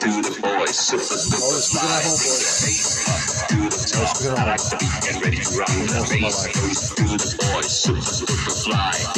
do the voice. Oh, this is my whole voice. Do the talk. I like to be the to. Do the voice. Superfly.